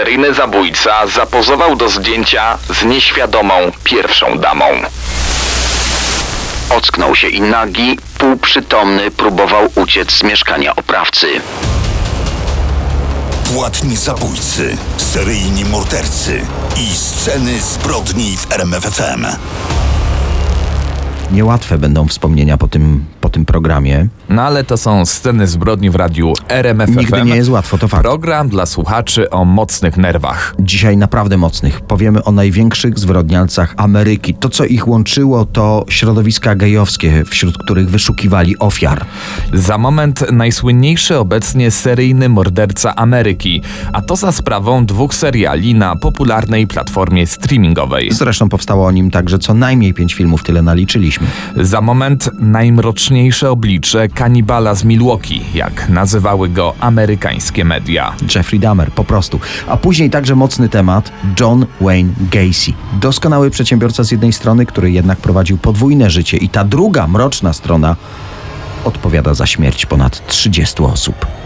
Seryjny zabójca zapozował do zdjęcia z nieświadomą pierwszą damą. Ocknął się i nagi, półprzytomny próbował uciec z mieszkania oprawcy. Płatni zabójcy, seryjni mordercy i sceny zbrodni w RMFFM. Niełatwe będą wspomnienia po tym, po tym programie. No ale to są sceny zbrodni w radiu RMF Nigdy nie jest łatwo, to fakt. Program dla słuchaczy o mocnych nerwach. Dzisiaj naprawdę mocnych. Powiemy o największych zwyrodnialcach Ameryki. To, co ich łączyło, to środowiska gejowskie, wśród których wyszukiwali ofiar. Za moment najsłynniejszy obecnie seryjny morderca Ameryki, a to za sprawą dwóch seriali na popularnej platformie streamingowej. Zresztą powstało o nim także co najmniej pięć filmów, tyle naliczyliśmy. Za moment najmroczniejsze oblicze kanibala z Milwaukee, jak nazywały go amerykańskie media. Jeffrey Dahmer, po prostu. A później także mocny temat John Wayne Gacy. Doskonały przedsiębiorca z jednej strony, który jednak prowadził podwójne życie i ta druga, mroczna strona odpowiada za śmierć ponad 30 osób.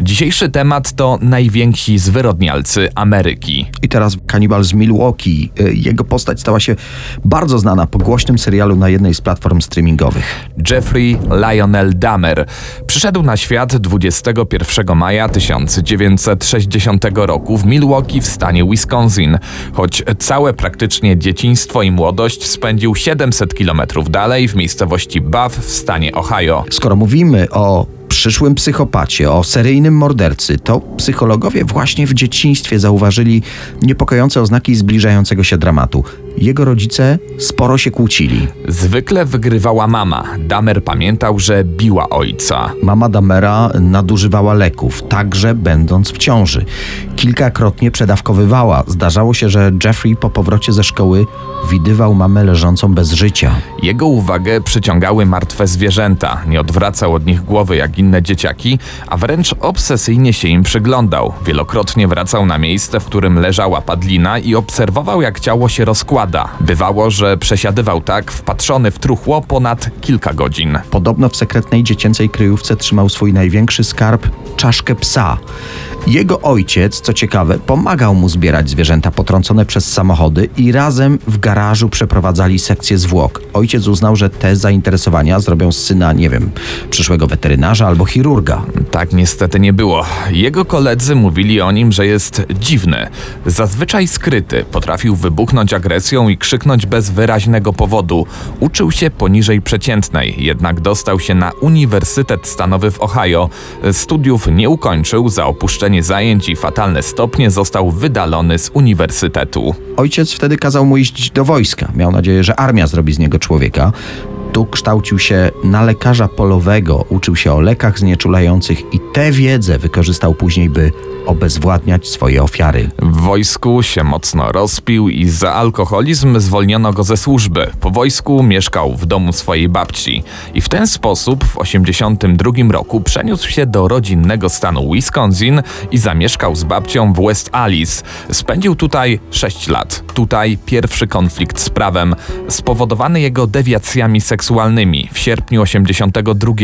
Dzisiejszy temat to najwięksi zwyrodnialcy Ameryki. I teraz kanibal z Milwaukee. Y, Jego postać stała się bardzo znana po głośnym serialu na jednej z platform streamingowych. Jeffrey Lionel Dahmer przyszedł na świat 21 maja 1960 roku w Milwaukee w stanie Wisconsin, choć całe praktycznie dzieciństwo i młodość spędził 700 km dalej w miejscowości Buff w stanie Ohio. Skoro mówimy o przyszłym psychopacie, o seryjnym mordercy, to psychologowie właśnie w dzieciństwie zauważyli niepokojące oznaki zbliżającego się dramatu. Jego rodzice sporo się kłócili. Zwykle wygrywała mama. Dahmer pamiętał, że biła ojca. Mama Damera nadużywała leków, także będąc w ciąży. Kilkakrotnie przedawkowywała. Zdarzało się, że Jeffrey po powrocie ze szkoły widywał mamę leżącą bez życia. Jego uwagę przyciągały martwe zwierzęta. Nie odwracał od nich głowy jak inne dzieciaki, a wręcz obsesyjnie się im przyglądał. Wielokrotnie wracał na miejsce, w którym leżała padlina i obserwował, jak ciało się rozkłada. Bywało, że przesiadywał tak, wpatrzony w truchło ponad kilka godzin. Podobno w sekretnej dziecięcej kryjówce trzymał swój największy skarb czaszkę psa. Jego ojciec, co ciekawe, pomagał mu zbierać zwierzęta potrącone przez samochody i razem w garażu przeprowadzali sekcję zwłok. Ojciec uznał, że te zainteresowania zrobią z syna, nie wiem, przyszłego weterynarza albo chirurga. Tak niestety nie było. Jego koledzy mówili o nim, że jest dziwny. Zazwyczaj skryty, potrafił wybuchnąć agresją i krzyknąć bez wyraźnego powodu. Uczył się poniżej przeciętnej, jednak dostał się na Uniwersytet Stanowy w Ohio. Studiów nie ukończył, za opuszczenie zajęć i fatalne stopnie został wydalony z uniwersytetu. Ojciec wtedy kazał mu iść do wojska. Miał nadzieję, że armia zrobi z niego człowieka. Tu kształcił się na lekarza polowego, uczył się o lekach znieczulających i tę wiedzę wykorzystał później, by obezwładniać swoje ofiary. W wojsku się mocno rozpił i za alkoholizm zwolniono go ze służby. Po wojsku mieszkał w domu swojej babci i w ten sposób w 1982 roku przeniósł się do rodzinnego stanu Wisconsin i zamieszkał z babcią w West Alice. Spędził tutaj 6 lat. Tutaj pierwszy konflikt z prawem, spowodowany jego dewiacjami seksualnymi. W sierpniu 82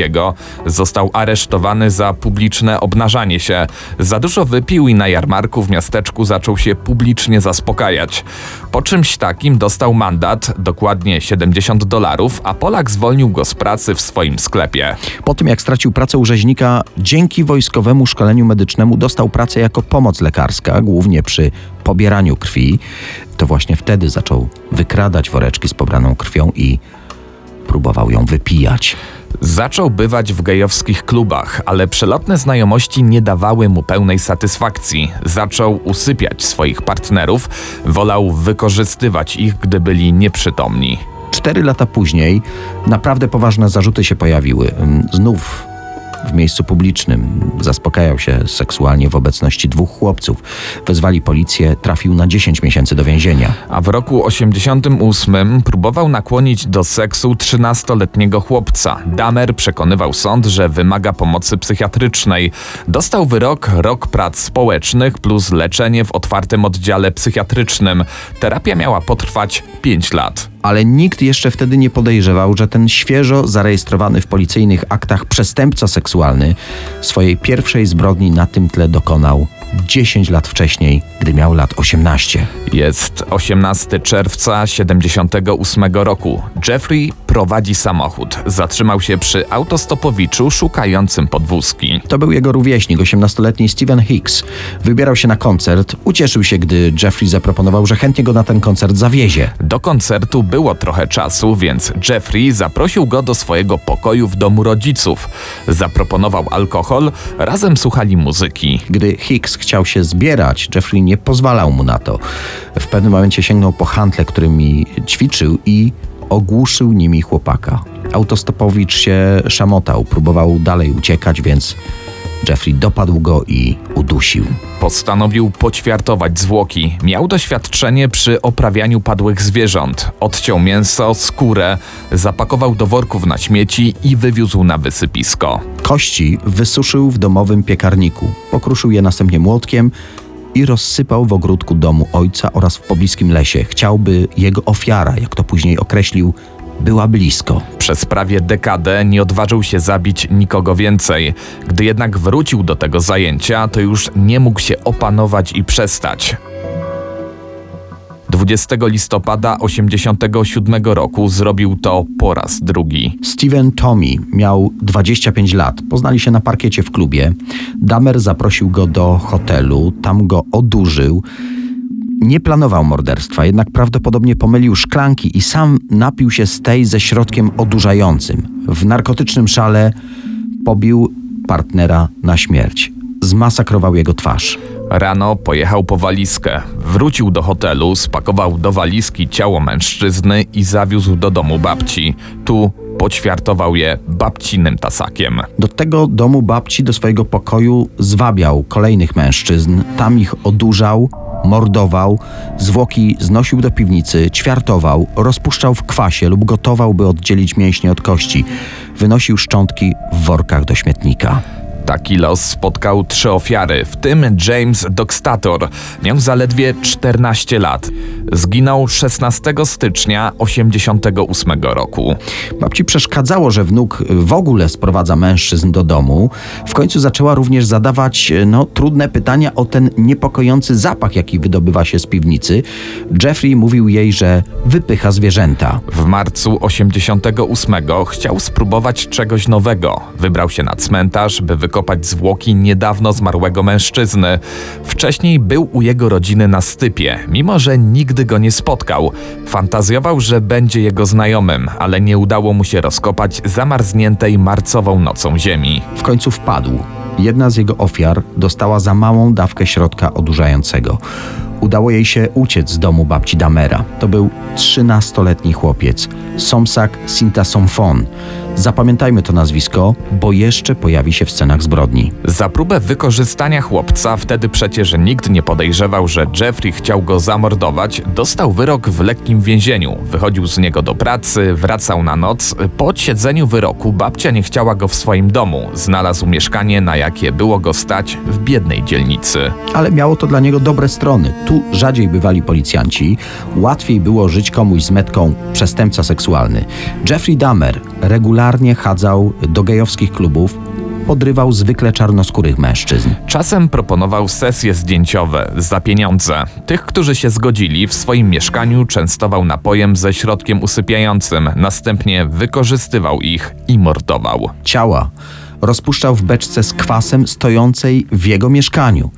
został aresztowany za publiczne obnażanie się. Za dużo wypił i na jarmarku w miasteczku zaczął się publicznie zaspokajać. Po czymś takim dostał mandat, dokładnie 70 dolarów, a Polak zwolnił go z pracy w swoim sklepie. Po tym, jak stracił pracę u rzeźnika, dzięki wojskowemu szkoleniu medycznemu dostał pracę jako pomoc lekarska, głównie przy pobieraniu krwi. To właśnie wtedy zaczął wykradać woreczki z pobraną krwią i próbował ją wypijać. Zaczął bywać w gejowskich klubach, ale przelotne znajomości nie dawały mu pełnej satysfakcji. Zaczął usypiać swoich partnerów, wolał wykorzystywać ich, gdy byli nieprzytomni. Cztery lata później naprawdę poważne zarzuty się pojawiły. Znów w miejscu publicznym. Zaspokajał się seksualnie w obecności dwóch chłopców. Wezwali policję, trafił na 10 miesięcy do więzienia. A w roku 88 próbował nakłonić do seksu 13-letniego chłopca. Damer przekonywał sąd, że wymaga pomocy psychiatrycznej. Dostał wyrok rok prac społecznych plus leczenie w otwartym oddziale psychiatrycznym. Terapia miała potrwać 5 lat. Ale nikt jeszcze wtedy nie podejrzewał, że ten świeżo zarejestrowany w policyjnych aktach przestępca seksualny swojej pierwszej zbrodni na tym tle dokonał 10 lat wcześniej, gdy miał lat 18. Jest 18 czerwca 78 roku. Jeffrey prowadzi samochód. Zatrzymał się przy autostopowiczu szukającym podwózki. To był jego rówieśnik, 18-letni Steven Hicks. Wybierał się na koncert. Ucieszył się, gdy Jeffrey zaproponował, że chętnie go na ten koncert zawiezie. Do koncertu było trochę czasu, więc Jeffrey zaprosił go do swojego pokoju w domu rodziców. Zaproponował alkohol, razem słuchali muzyki. Gdy Hicks chciał się zbierać, Jeffrey nie pozwalał mu na to. W pewnym momencie sięgnął po hantle, którymi ćwiczył i ogłuszył nimi chłopaka. Autostopowicz się szamotał, próbował dalej uciekać, więc Jeffrey dopadł go i udusił. Postanowił poćwiartować zwłoki. Miał doświadczenie przy oprawianiu padłych zwierząt. Odciął mięso, skórę, zapakował do worków na śmieci i wywiózł na wysypisko. Kości wysuszył w domowym piekarniku, pokruszył je następnie młotkiem i rozsypał w ogródku domu ojca oraz w pobliskim lesie. Chciałby jego ofiara, jak to później określił, była blisko. Przez prawie dekadę nie odważył się zabić nikogo więcej. Gdy jednak wrócił do tego zajęcia, to już nie mógł się opanować i przestać. 20 listopada 87 roku zrobił to po raz drugi. Steven Tommy miał 25 lat. Poznali się na parkiecie w klubie. Damer zaprosił go do hotelu, tam go odurzył. Nie planował morderstwa, jednak prawdopodobnie pomylił szklanki i sam napił się z tej ze środkiem odurzającym. W narkotycznym szale pobił partnera na śmierć. Zmasakrował jego twarz. Rano pojechał po walizkę. Wrócił do hotelu, spakował do walizki ciało mężczyzny i zawiózł do domu babci. Tu poćwiartował je babcinym tasakiem. Do tego domu babci, do swojego pokoju zwabiał kolejnych mężczyzn. Tam ich odurzał, mordował, zwłoki znosił do piwnicy, ćwiartował, rozpuszczał w kwasie lub gotował, by oddzielić mięśnie od kości. Wynosił szczątki w workach do śmietnika. Taki los spotkał trzy ofiary, w tym James Doxtator. Miał zaledwie 14 lat. Zginął 16 stycznia 88 roku. Babci przeszkadzało, że wnuk w ogóle sprowadza mężczyzn do domu. W końcu zaczęła również zadawać no, trudne pytania o ten niepokojący zapach, jaki wydobywa się z piwnicy. Jeffrey mówił jej, że wypycha zwierzęta. W marcu 88 chciał spróbować czegoś nowego. Wybrał się na cmentarz, by wykopać zwłoki niedawno zmarłego mężczyzny. Wcześniej był u jego rodziny na stypie, mimo że nigdy go nie spotkał. Fantazjował, że będzie jego znajomym, ale nie udało mu się rozkopać zamarzniętej marcową nocą ziemi. W końcu wpadł. Jedna z jego ofiar dostała za małą dawkę środka odurzającego. Udało jej się uciec z domu babci Damera. To był 13-letni chłopiec, Somsak Sintasomfon. Zapamiętajmy to nazwisko, bo jeszcze pojawi się w scenach zbrodni. Za próbę wykorzystania chłopca, wtedy przecież nikt nie podejrzewał, że Jeffrey chciał go zamordować, dostał wyrok w lekkim więzieniu. Wychodził z niego do pracy, wracał na noc. Po odsiedzeniu wyroku babcia nie chciała go w swoim domu. Znalazł mieszkanie, na jakie było go stać w biednej dzielnicy. Ale miało to dla niego dobre strony. Tu rzadziej bywali policjanci, łatwiej było żyć komuś z metką przestępca seksualny. Jeffrey Dahmer regularnie chadzał do gejowskich klubów, podrywał zwykle czarnoskórych mężczyzn. Czasem proponował sesje zdjęciowe za pieniądze. Tych, którzy się zgodzili, w swoim mieszkaniu częstował napojem ze środkiem usypiającym, następnie wykorzystywał ich i mordował. Ciała rozpuszczał w beczce z kwasem stojącej w jego mieszkaniu.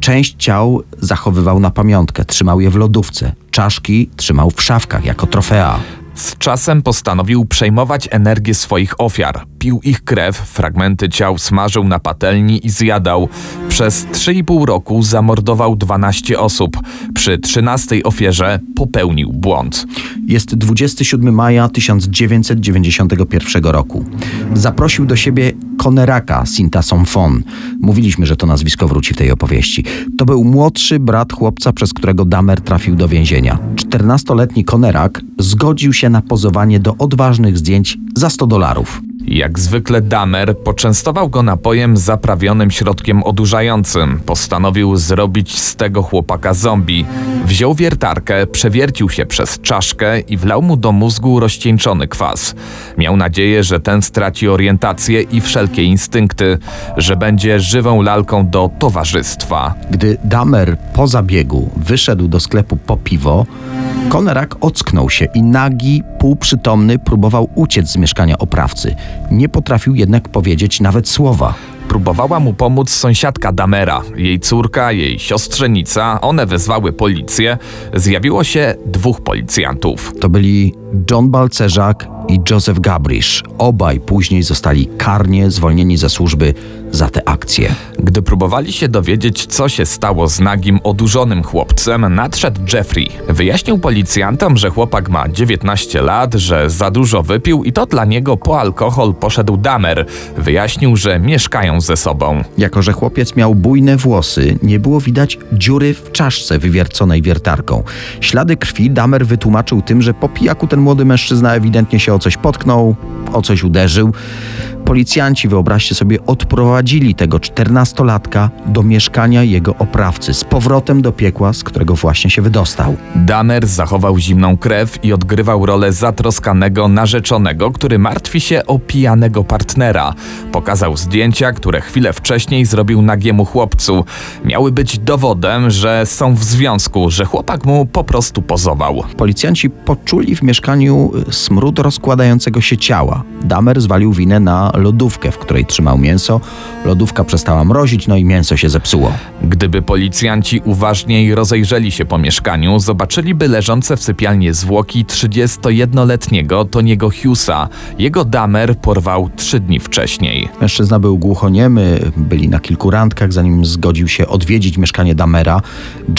Część ciał zachowywał na pamiątkę, trzymał je w lodówce. Czaszki trzymał w szafkach jako trofea. Z czasem postanowił przejmować energię swoich ofiar. Pił ich krew, fragmenty ciał smażył na patelni i zjadał. Przez 3,5 roku zamordował 12 osób. Przy 13 ofierze popełnił błąd. Jest 27 maja 1991 roku. Zaprosił do siebie Koneraka Sinta Somfon. Mówiliśmy, że to nazwisko wróci w tej opowieści. To był młodszy brat chłopca, przez którego Damer trafił do więzienia. 14-letni Konerak zgodził się na pozowanie do odważnych zdjęć za 100 dolarów. Jak zwykle Damer poczęstował go napojem zaprawionym środkiem odurzającym. Postanowił zrobić z tego chłopaka zombie. Wziął wiertarkę, przewiercił się przez czaszkę i wlał mu do mózgu rozcieńczony kwas. Miał nadzieję, że ten straci orientację i wszelkie instynkty, że będzie żywą lalką do towarzystwa. Gdy Damer po zabiegu wyszedł do sklepu po piwo, Konerak ocknął się i nagi, półprzytomny próbował uciec z mieszkania oprawcy. Nie potrafił jednak powiedzieć nawet słowa. Próbowała mu pomóc sąsiadka Damera, jej córka, jej siostrzenica. One wezwały policję. Zjawiło się dwóch policjantów. To byli John Balcerzak i Joseph Gabrisz. Obaj później zostali karnie zwolnieni ze służby za te akcje. Gdy próbowali się dowiedzieć, co się stało z nagim, odurzonym chłopcem, nadszedł Jeffrey. Wyjaśnił policjantom, że chłopak ma 19 lat, że za dużo wypił i to dla niego po alkohol poszedł Damer. Wyjaśnił, że mieszkają ze sobą. Jako, że chłopiec miał bujne włosy, nie było widać dziury w czaszce wywierconej wiertarką. Ślady krwi Damer wytłumaczył tym, że po pijaku ten młody mężczyzna ewidentnie się o coś potknął, o coś uderzył. Policjanci, wyobraźcie sobie, odprowadzili tego czternastolatka do mieszkania jego oprawcy z powrotem do piekła, z którego właśnie się wydostał. Damer zachował zimną krew i odgrywał rolę zatroskanego narzeczonego, który martwi się o pijanego partnera. Pokazał zdjęcia, które chwilę wcześniej zrobił nagiemu chłopcu. Miały być dowodem, że są w związku, że chłopak mu po prostu pozował. Policjanci poczuli w mieszkaniu smród rozkładającego się ciała. Damer zwalił winę na lodówkę, w której trzymał mięso. Lodówka przestała mrozić, no i mięso się zepsuło. Gdyby policjanci uważniej rozejrzeli się po mieszkaniu, zobaczyliby leżące w sypialni zwłoki 31-letniego Toniego Hughesa. Jego damer porwał trzy dni wcześniej. Mężczyzna był głuchoniemy, byli na kilku randkach, zanim zgodził się odwiedzić mieszkanie Damera.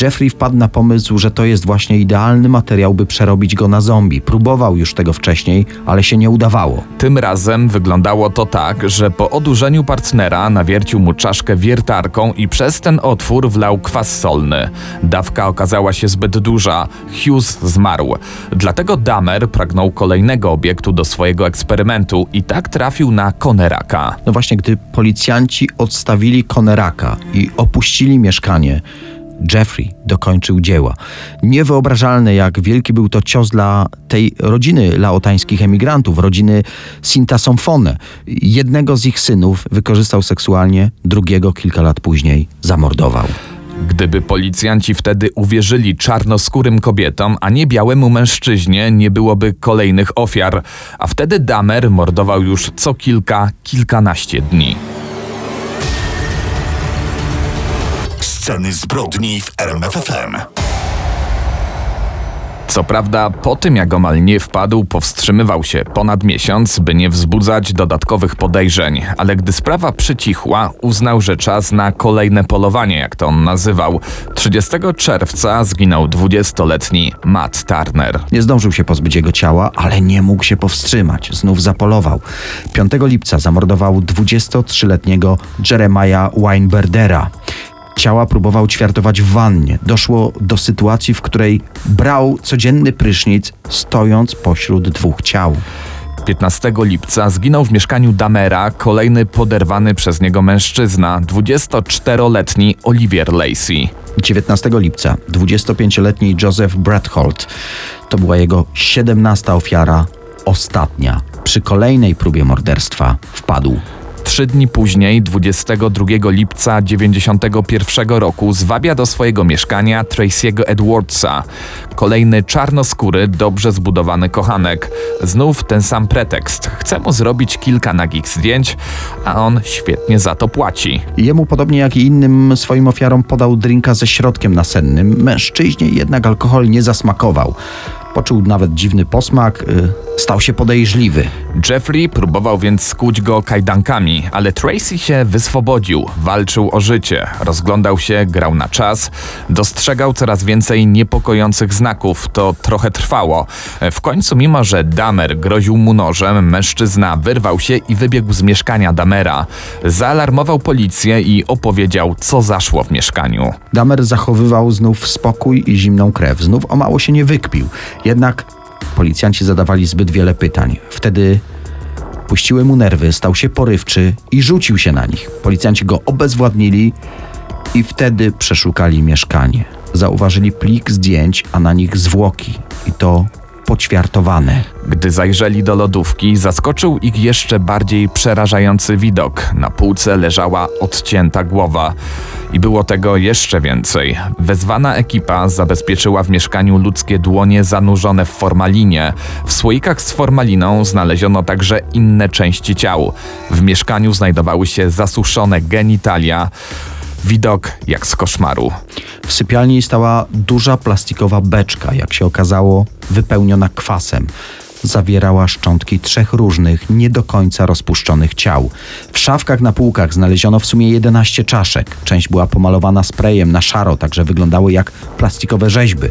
Jeffrey wpadł na pomysł, że to jest właśnie idealny materiał, by przerobić go na zombie. Próbował już tego wcześniej, ale się nie udawało. Tym razem wyglądało to tak, że po odurzeniu partnera nawiercił mu czaszkę wiertarką i przez ten otwór wlał kwas solny. Dawka okazała się zbyt duża. Hughes zmarł. Dlatego Damer pragnął kolejnego obiektu do swojego eksperymentu i tak trafił na Koneraka. No właśnie, gdy policjanci odstawili Koneraka i opuścili mieszkanie, Jeffrey dokończył dzieła. Niewyobrażalne, jak wielki był to cios dla tej rodziny laotańskich emigrantów, rodziny Sinta Somfone. Jednego z ich synów wykorzystał seksualnie, drugiego kilka lat później zamordował. Gdyby policjanci wtedy uwierzyli czarnoskórym kobietom, a nie białemu mężczyźnie, nie byłoby kolejnych ofiar, a wtedy Damer mordował już co kilka, kilkanaście dni. Sceny zbrodni w RMFFM. Co prawda, po tym jak omal nie wpadł, powstrzymywał się ponad miesiąc, by nie wzbudzać dodatkowych podejrzeń, ale gdy sprawa przycichła, uznał, że czas na kolejne polowanie, jak to on nazywał. 30 czerwca zginął 20-letni Matt Turner. Nie zdążył się pozbyć jego ciała, ale nie mógł się powstrzymać. Znów zapolował. 5 lipca zamordował 23-letniego Jeremiah Weinberdera. Ciała próbował ćwiartować w wannie. Doszło do sytuacji, w której brał codzienny prysznic, stojąc pośród dwóch ciał. 15 lipca zginął w mieszkaniu Damera kolejny poderwany przez niego mężczyzna, 24-letni Olivier Lacey. 19 lipca 25-letni Joseph Bradholt. To była jego 17 ofiara, ostatnia. Przy kolejnej próbie morderstwa wpadł. Trzy dni później, 22 lipca 91 roku, zwabia do swojego mieszkania Tracy'ego Edwardsa. Kolejny czarnoskóry, dobrze zbudowany kochanek. Znów ten sam pretekst. Chce mu zrobić kilka nagich zdjęć, a on świetnie za to płaci. Jemu, podobnie jak i innym swoim ofiarom, podał drinka ze środkiem nasennym. Mężczyźnie jednak alkohol nie zasmakował. Poczuł nawet dziwny posmak, y, stał się podejrzliwy. Jeffrey próbował więc skuć go kajdankami, ale Tracy się wyswobodził, walczył o życie, rozglądał się, grał na czas, dostrzegał coraz więcej niepokojących znaków. To trochę trwało. W końcu, mimo że Damer groził mu nożem, mężczyzna wyrwał się i wybiegł z mieszkania Damera. Zaalarmował policję i opowiedział, co zaszło w mieszkaniu. Damer zachowywał znów spokój i zimną krew. Znów o mało się nie wykpił. Jednak policjanci zadawali zbyt wiele pytań. Wtedy puściły mu nerwy, stał się porywczy i rzucił się na nich. Policjanci go obezwładnili i wtedy przeszukali mieszkanie. Zauważyli plik zdjęć, a na nich zwłoki. I to poćwiartowane. Gdy zajrzeli do lodówki, zaskoczył ich jeszcze bardziej przerażający widok. Na półce leżała odcięta głowa. I było tego jeszcze więcej. Wezwana ekipa zabezpieczyła w mieszkaniu ludzkie dłonie zanurzone w formalinie. W słoikach z formaliną znaleziono także inne części ciał. W mieszkaniu znajdowały się zasuszone genitalia. Widok jak z koszmaru. W sypialni stała duża plastikowa beczka, jak się okazało, wypełniona kwasem. Zawierała szczątki trzech różnych, nie do końca rozpuszczonych ciał. W szafkach na półkach znaleziono w sumie 11 czaszek. Część była pomalowana sprayem na szaro, także wyglądały jak plastikowe rzeźby.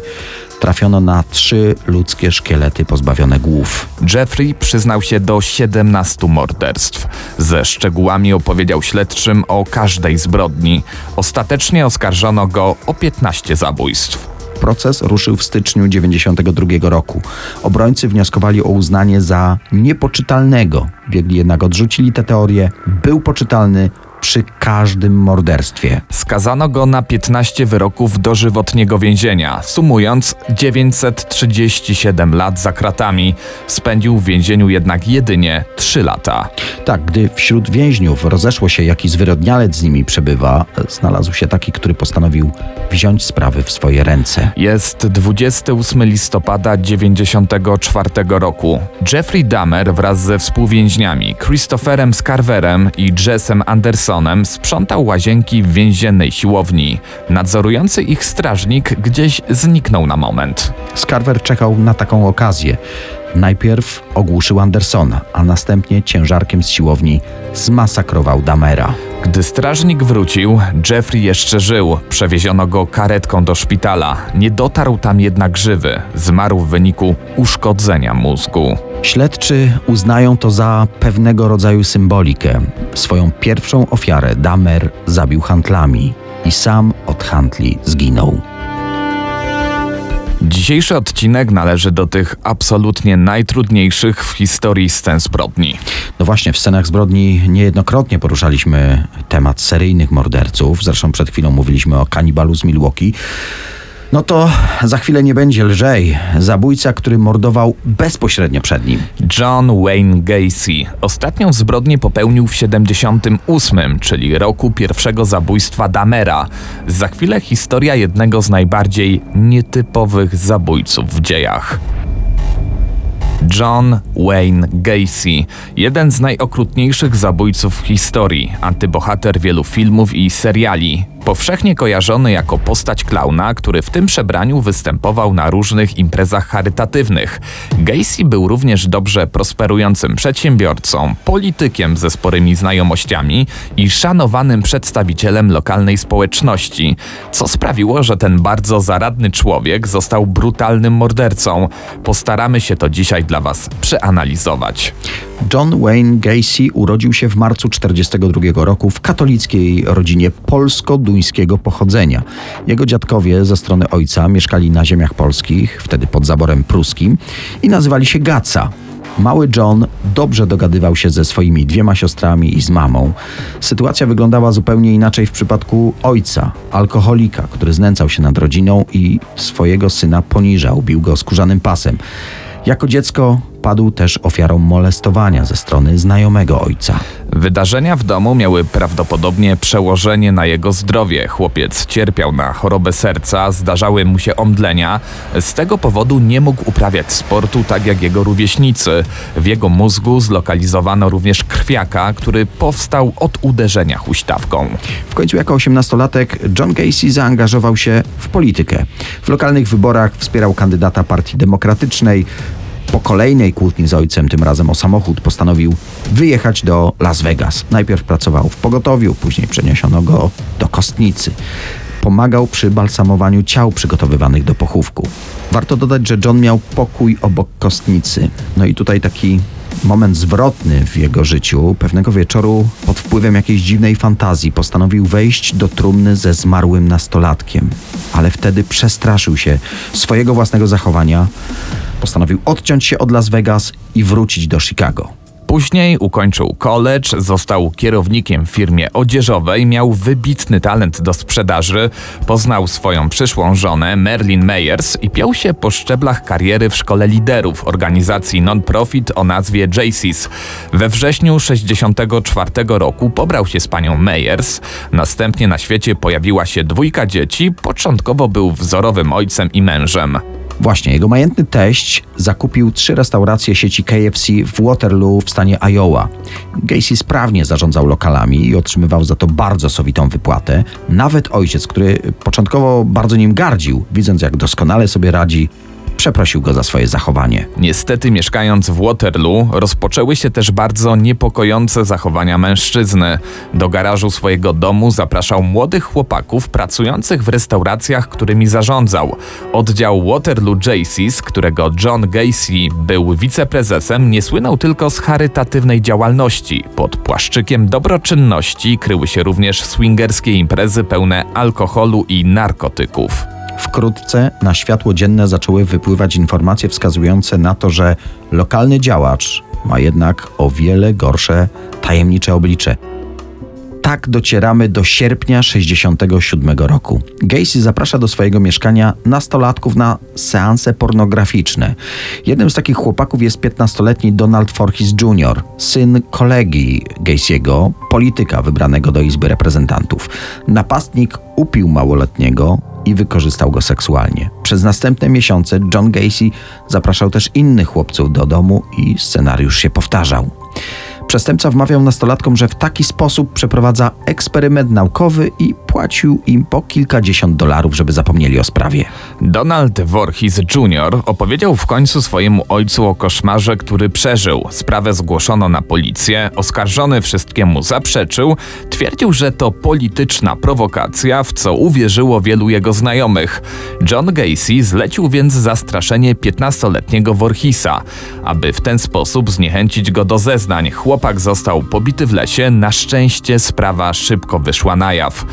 Trafiono na trzy ludzkie szkielety pozbawione głów. Jeffrey przyznał się do 17 morderstw. Ze szczegółami opowiedział śledczym o każdej zbrodni. Ostatecznie oskarżono go o 15 zabójstw. Proces ruszył w styczniu 1992 roku. Obrońcy wnioskowali o uznanie za niepoczytalnego. Biegli jednak odrzucili tę teorię. Był poczytalny przy każdym morderstwie. Skazano go na 15 wyroków dożywotniego więzienia, sumując 937 lat za kratami. Spędził w więzieniu jednak jedynie 3 lata. Tak, gdy wśród więźniów rozeszło się, jaki zwyrodnialec z nimi przebywa, znalazł się taki, który postanowił wziąć sprawy w swoje ręce. Jest 28 listopada 94 roku. Jeffrey Dahmer wraz ze współwięźniami Christopherem Scarverem i Jessem Andersonem sprzątał łazienki w więziennej siłowni. Nadzorujący ich strażnik gdzieś zniknął na moment. Scarver czekał na taką okazję. Najpierw ogłuszył Andersona, a następnie ciężarkiem z siłowni zmasakrował Damera. Gdy strażnik wrócił, Jeffrey jeszcze żył. Przewieziono go karetką do szpitala. Nie dotarł tam jednak żywy. Zmarł w wyniku uszkodzenia mózgu. Śledczy uznają to za pewnego rodzaju symbolikę. Swoją pierwszą ofiarę Damer zabił handlami i sam od handli zginął. Dzisiejszy odcinek należy do tych absolutnie najtrudniejszych w historii scen zbrodni. No właśnie, w scenach zbrodni niejednokrotnie poruszaliśmy temat seryjnych morderców. Zresztą przed chwilą mówiliśmy o kanibalu z Milwaukee. No to za chwilę nie będzie lżej. Zabójca, który mordował bezpośrednio przed nim. John Wayne Gacy ostatnią zbrodnię popełnił w 78, czyli roku pierwszego zabójstwa Damera. Za chwilę historia jednego z najbardziej nietypowych zabójców w dziejach. John Wayne Gacy, jeden z najokrutniejszych zabójców w historii, antybohater wielu filmów i seriali. Powszechnie kojarzony jako postać klauna, który w tym przebraniu występował na różnych imprezach charytatywnych. Gacy był również dobrze prosperującym przedsiębiorcą, politykiem ze sporymi znajomościami i szanowanym przedstawicielem lokalnej społeczności, co sprawiło, że ten bardzo zaradny człowiek został brutalnym mordercą. Postaramy się to dzisiaj dla Was przeanalizować. John Wayne Gacy urodził się w marcu 1942 roku w katolickiej rodzinie polsko-duńskiego pochodzenia. Jego dziadkowie ze strony ojca mieszkali na ziemiach polskich, wtedy pod zaborem pruskim, i nazywali się Gaca. Mały John dobrze dogadywał się ze swoimi dwiema siostrami i z mamą. Sytuacja wyglądała zupełnie inaczej w przypadku ojca, alkoholika, który znęcał się nad rodziną i swojego syna poniżał, bił go skórzanym pasem. Jako dziecko padł też ofiarą molestowania ze strony znajomego ojca. Wydarzenia w domu miały prawdopodobnie przełożenie na jego zdrowie. Chłopiec cierpiał na chorobę serca, zdarzały mu się omdlenia. Z tego powodu nie mógł uprawiać sportu tak jak jego rówieśnicy. W jego mózgu zlokalizowano również krwiaka, który powstał od uderzenia huśtawką. W końcu jako osiemnastolatek John Gacy zaangażował się w politykę. W lokalnych wyborach wspierał kandydata Partii Demokratycznej. Po kolejnej kłótni z ojcem, tym razem o samochód, postanowił wyjechać do Las Vegas. Najpierw pracował w pogotowiu, później przeniesiono go do kostnicy. Pomagał przy balsamowaniu ciał przygotowywanych do pochówku. Warto dodać, że John miał pokój obok kostnicy. No i tutaj taki moment zwrotny w jego życiu. Pewnego wieczoru, pod wpływem jakiejś dziwnej fantazji, postanowił wejść do trumny ze zmarłym nastolatkiem. Ale wtedy przestraszył się swojego własnego zachowania. Postanowił odciąć się od Las Vegas i wrócić do Chicago. Później ukończył college, został kierownikiem w firmie odzieżowej, miał wybitny talent do sprzedaży, poznał swoją przyszłą żonę Merlin Meyers i piął się po szczeblach kariery w szkole liderów organizacji non-profit o nazwie JCS. We wrześniu 64 roku pobrał się z panią Meyers, następnie na świecie pojawiła się dwójka dzieci, początkowo był wzorowym ojcem i mężem. Właśnie, jego majętny teść zakupił trzy restauracje sieci KFC w Waterloo w stanie Iowa. Gacy sprawnie zarządzał lokalami i otrzymywał za to bardzo sowitą wypłatę. Nawet ojciec, który początkowo bardzo nim gardził, widząc jak doskonale sobie radzi, przeprosił go za swoje zachowanie. Niestety, mieszkając w Waterloo, rozpoczęły się też bardzo niepokojące zachowania mężczyzny. Do garażu swojego domu zapraszał młodych chłopaków pracujących w restauracjach, którymi zarządzał. Oddział Waterloo JC's, którego John Gacy był wiceprezesem, nie słynął tylko z charytatywnej działalności. Pod płaszczykiem dobroczynności kryły się również swingerskie imprezy pełne alkoholu i narkotyków. Wkrótce na światło dzienne zaczęły wypływać informacje wskazujące na to, że lokalny działacz ma jednak o wiele gorsze, tajemnicze oblicze. Tak docieramy do sierpnia 67 roku. Gacy zaprasza do swojego mieszkania nastolatków na seanse pornograficzne. Jednym z takich chłopaków jest 15-letni Donald Forhis Jr., syn kolegi Gacy'ego, polityka wybranego do Izby Reprezentantów. Napastnik upił małoletniego, i wykorzystał go seksualnie. Przez następne miesiące John Gacy zapraszał też innych chłopców do domu i scenariusz się powtarzał. Przestępca wmawiał nastolatkom, że w taki sposób przeprowadza eksperyment naukowy i płacił im po kilkadziesiąt dolarów, żeby zapomnieli o sprawie. Donald Voorhees Jr. opowiedział w końcu swojemu ojcu o koszmarze, który przeżył. Sprawę zgłoszono na policję, oskarżony wszystkiemu zaprzeczył, twierdził, że to polityczna prowokacja, w co uwierzyło wielu jego znajomych. John Gacy zlecił więc zastraszenie 15-letniego Voorheesa, aby w ten sposób zniechęcić go do zeznań. Chłopak został pobity w lesie, na szczęście sprawa szybko wyszła na jaw.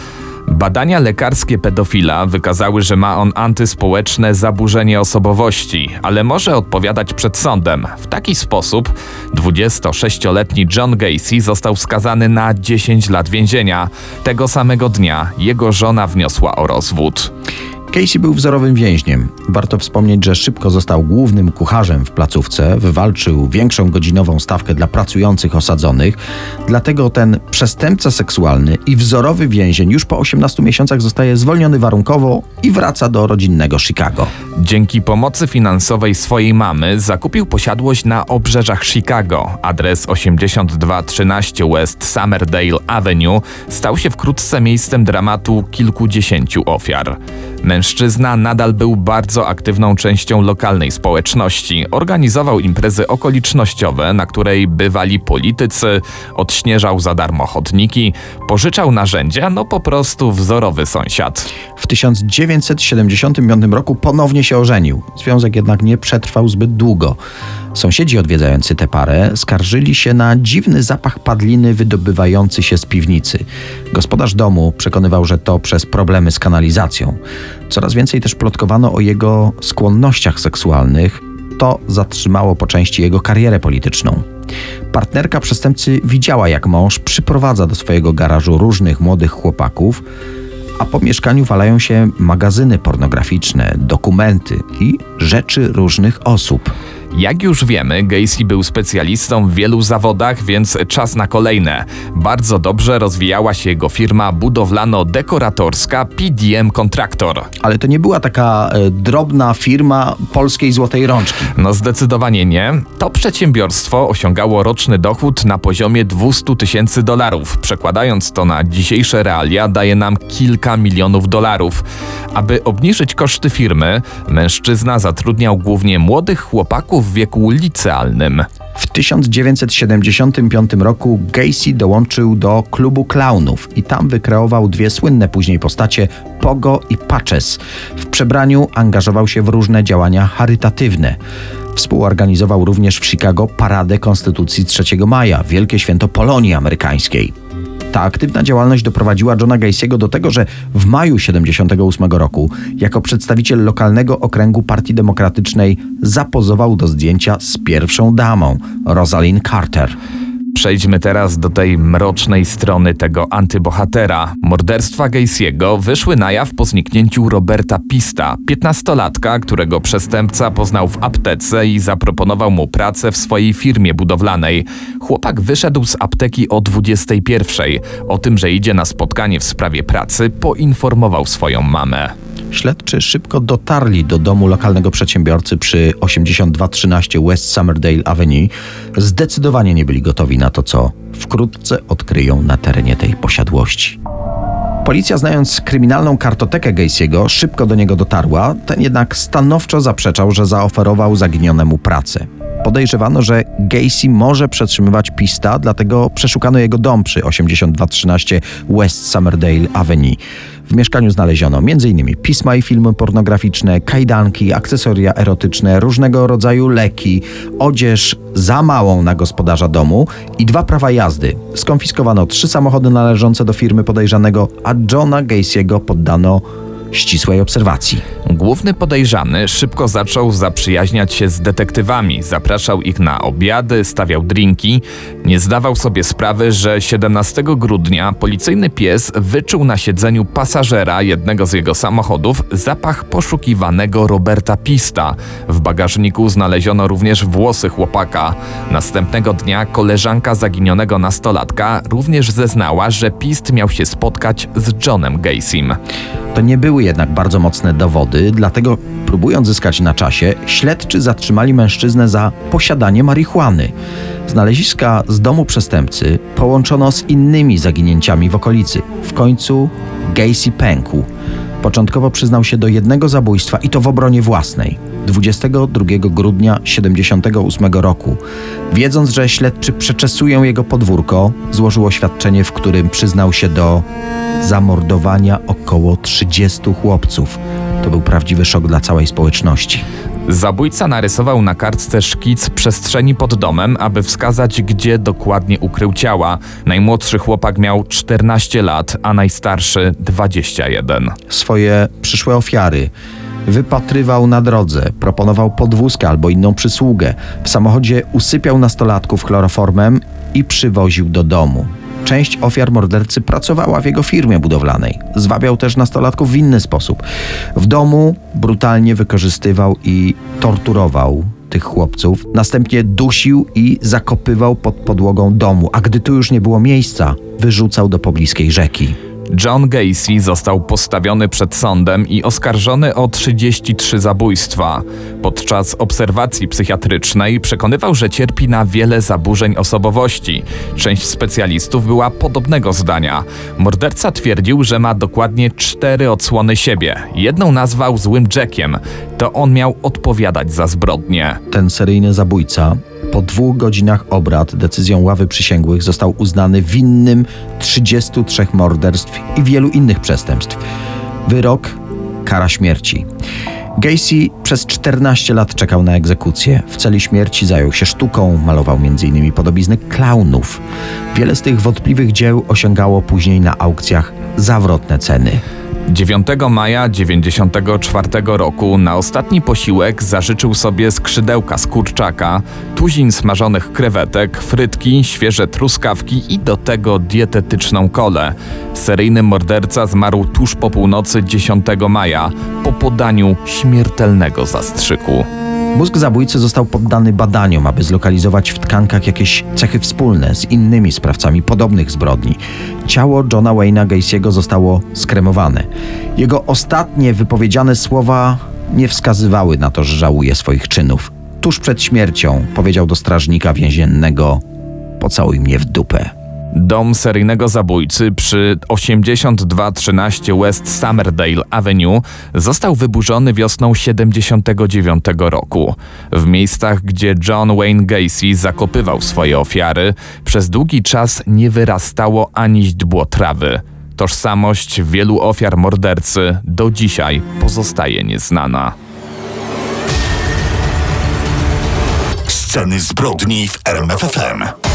Badania lekarskie pedofila wykazały, że ma on antyspołeczne zaburzenie osobowości, ale może odpowiadać przed sądem. W taki sposób 26-letni John Gacy został skazany na 10 lat więzienia. Tego samego dnia jego żona wniosła o rozwód. Casey był wzorowym więźniem. Warto wspomnieć, że szybko został głównym kucharzem w placówce, wywalczył większą godzinową stawkę dla pracujących osadzonych. Dlatego ten przestępca seksualny i wzorowy więzień już po 18 miesiącach zostaje zwolniony warunkowo i wraca do rodzinnego Chicago. Dzięki pomocy finansowej swojej mamy zakupił posiadłość na obrzeżach Chicago. Adres 8213 West Summerdale Avenue stał się wkrótce miejscem dramatu kilkudziesięciu ofiar. Mężczyzna nadal był bardzo aktywną częścią lokalnej społeczności. Organizował imprezy okolicznościowe, na której bywali politycy, odśnieżał za darmo chodniki, pożyczał narzędzia, no po prostu wzorowy sąsiad. W 1975 roku ponownie się ożenił. Związek jednak nie przetrwał zbyt długo. Sąsiedzi odwiedzający tę parę skarżyli się na dziwny zapach padliny wydobywający się z piwnicy. Gospodarz domu przekonywał, że to przez problemy z kanalizacją. Coraz więcej też plotkowano o jego skłonnościach seksualnych. To zatrzymało po części jego karierę polityczną. Partnerka przestępcy widziała, jak mąż przyprowadza do swojego garażu różnych młodych chłopaków, a po mieszkaniu walają się magazyny pornograficzne, dokumenty i rzeczy różnych osób. Jak już wiemy, Gacy był specjalistą w wielu zawodach, więc czas na kolejne. Bardzo dobrze rozwijała się jego firma budowlano-dekoratorska PDM Kontraktor. Ale to nie była taka e, drobna firma polskiej złotej rączki. No zdecydowanie nie. To przedsiębiorstwo osiągało roczny dochód na poziomie 200 tysięcy dolarów. Przekładając to na dzisiejsze realia, daje nam kilka milionów dolarów. Aby obniżyć koszty firmy, mężczyzna zatrudniał głównie młodych chłopaków w wieku licealnym. W 1975 roku Gacy dołączył do klubu klaunów i tam wykreował dwie słynne później postacie Pogo i Patches. W przebraniu angażował się w różne działania charytatywne. Współorganizował również w Chicago Paradę Konstytucji 3 maja, wielkie święto Polonii Amerykańskiej. Ta aktywna działalność doprowadziła Johna Gacy'ego do tego, że w maju 78 roku jako przedstawiciel lokalnego okręgu Partii Demokratycznej zapozował do zdjęcia z pierwszą damą, Rosalind Carter. Przejdźmy teraz do tej mrocznej strony tego antybohatera. Morderstwa Gacy'ego wyszły na jaw po zniknięciu Roberta Pista, 15-latka, którego przestępca poznał w aptece i zaproponował mu pracę w swojej firmie budowlanej. Chłopak wyszedł z apteki o 21. O tym, że idzie na spotkanie w sprawie pracy, poinformował swoją mamę. Śledczy szybko dotarli do domu lokalnego przedsiębiorcy przy 8213 West Summerdale Avenue. Zdecydowanie nie byli gotowi na to, co wkrótce odkryją na terenie tej posiadłości. Policja, znając kryminalną kartotekę Gacy'ego, szybko do niego dotarła, ten jednak stanowczo zaprzeczał, że zaoferował zaginionemu pracę. Podejrzewano, że Gacy może przetrzymywać pista, dlatego przeszukano jego dom przy 8213 West Summerdale Avenue. W mieszkaniu znaleziono m.in. pisma i filmy pornograficzne, kajdanki, akcesoria erotyczne, różnego rodzaju leki, odzież za małą na gospodarza domu i dwa prawa jazdy. Skonfiskowano trzy samochody należące do firmy podejrzanego, a Johna Gacy'ego poddano ścisłej obserwacji. Główny podejrzany szybko zaczął zaprzyjaźniać się z detektywami, zapraszał ich na obiady, stawiał drinki. Nie zdawał sobie sprawy, że 17 grudnia policyjny pies wyczuł na siedzeniu pasażera jednego z jego samochodów zapach poszukiwanego Roberta Pista. W bagażniku znaleziono również włosy chłopaka. Następnego dnia koleżanka zaginionego nastolatka również zeznała, że Pist miał się spotkać z Johnem Gacym. To nie były jednak bardzo mocne dowody, dlatego próbując zyskać na czasie, śledczy zatrzymali mężczyznę za posiadanie marihuany. Znaleziska z domu przestępcy połączono z innymi zaginięciami w okolicy. W końcu Gacy pękł. Początkowo przyznał się do jednego zabójstwa i to w obronie własnej. 22 grudnia 78 roku. Wiedząc, że śledczy przeczesują jego podwórko, złożył oświadczenie, w którym przyznał się do zamordowania około 30 chłopców. To był prawdziwy szok dla całej społeczności. Zabójca narysował na kartce szkic przestrzeni pod domem, aby wskazać, gdzie dokładnie ukrył ciała. Najmłodszy chłopak miał 14 lat, a najstarszy 21. Swoje przyszłe ofiary wypatrywał na drodze, proponował podwózkę albo inną przysługę. W samochodzie usypiał nastolatków chloroformem i przywoził do domu. Część ofiar mordercy pracowała w jego firmie budowlanej. Zwabiał też nastolatków w inny sposób. W domu brutalnie wykorzystywał i torturował tych chłopców. Następnie dusił i zakopywał pod podłogą domu, a gdy tu już nie było miejsca, wyrzucał do pobliskiej rzeki. John Gacy został postawiony przed sądem i oskarżony o 33 zabójstwa. Podczas obserwacji psychiatrycznej przekonywał, że cierpi na wiele zaburzeń osobowości. Część specjalistów była podobnego zdania. Morderca twierdził, że ma dokładnie cztery odsłony siebie. Jedną nazwał złym Jackiem. To on miał odpowiadać za zbrodnie. Ten seryjny zabójca po dwóch godzinach obrad decyzją ławy przysięgłych został uznany winnym 33 morderstw i wielu innych przestępstw. Wyrok kara śmierci. Gacy przez 14 lat czekał na egzekucję. W celi śmierci zajął się sztuką, malował m.in. podobizny klaunów. Wiele z tych wątpliwych dzieł osiągało później na aukcjach zawrotne ceny. 9 maja 94 roku na ostatni posiłek zażyczył sobie skrzydełka z kurczaka, tuzin smażonych krewetek, frytki, świeże truskawki i do tego dietetyczną kolę. Seryjny morderca zmarł tuż po północy 10 maja po podaniu śmiertelnego zastrzyku. Mózg zabójcy został poddany badaniom, aby zlokalizować w tkankach jakieś cechy wspólne z innymi sprawcami podobnych zbrodni. Ciało Johna Wayne'a Gacy'ego zostało skremowane. Jego ostatnie wypowiedziane słowa nie wskazywały na to, że żałuje swoich czynów. Tuż przed śmiercią powiedział do strażnika więziennego: Pocałuj mnie w dupę. Dom seryjnego zabójcy przy 8213 West Summerdale Avenue został wyburzony wiosną 79 roku. W miejscach, gdzie John Wayne Gacy zakopywał swoje ofiary, przez długi czas nie wyrastało ani źdźbło trawy. Tożsamość wielu ofiar mordercy do dzisiaj pozostaje nieznana. Sceny zbrodni w RMFFM.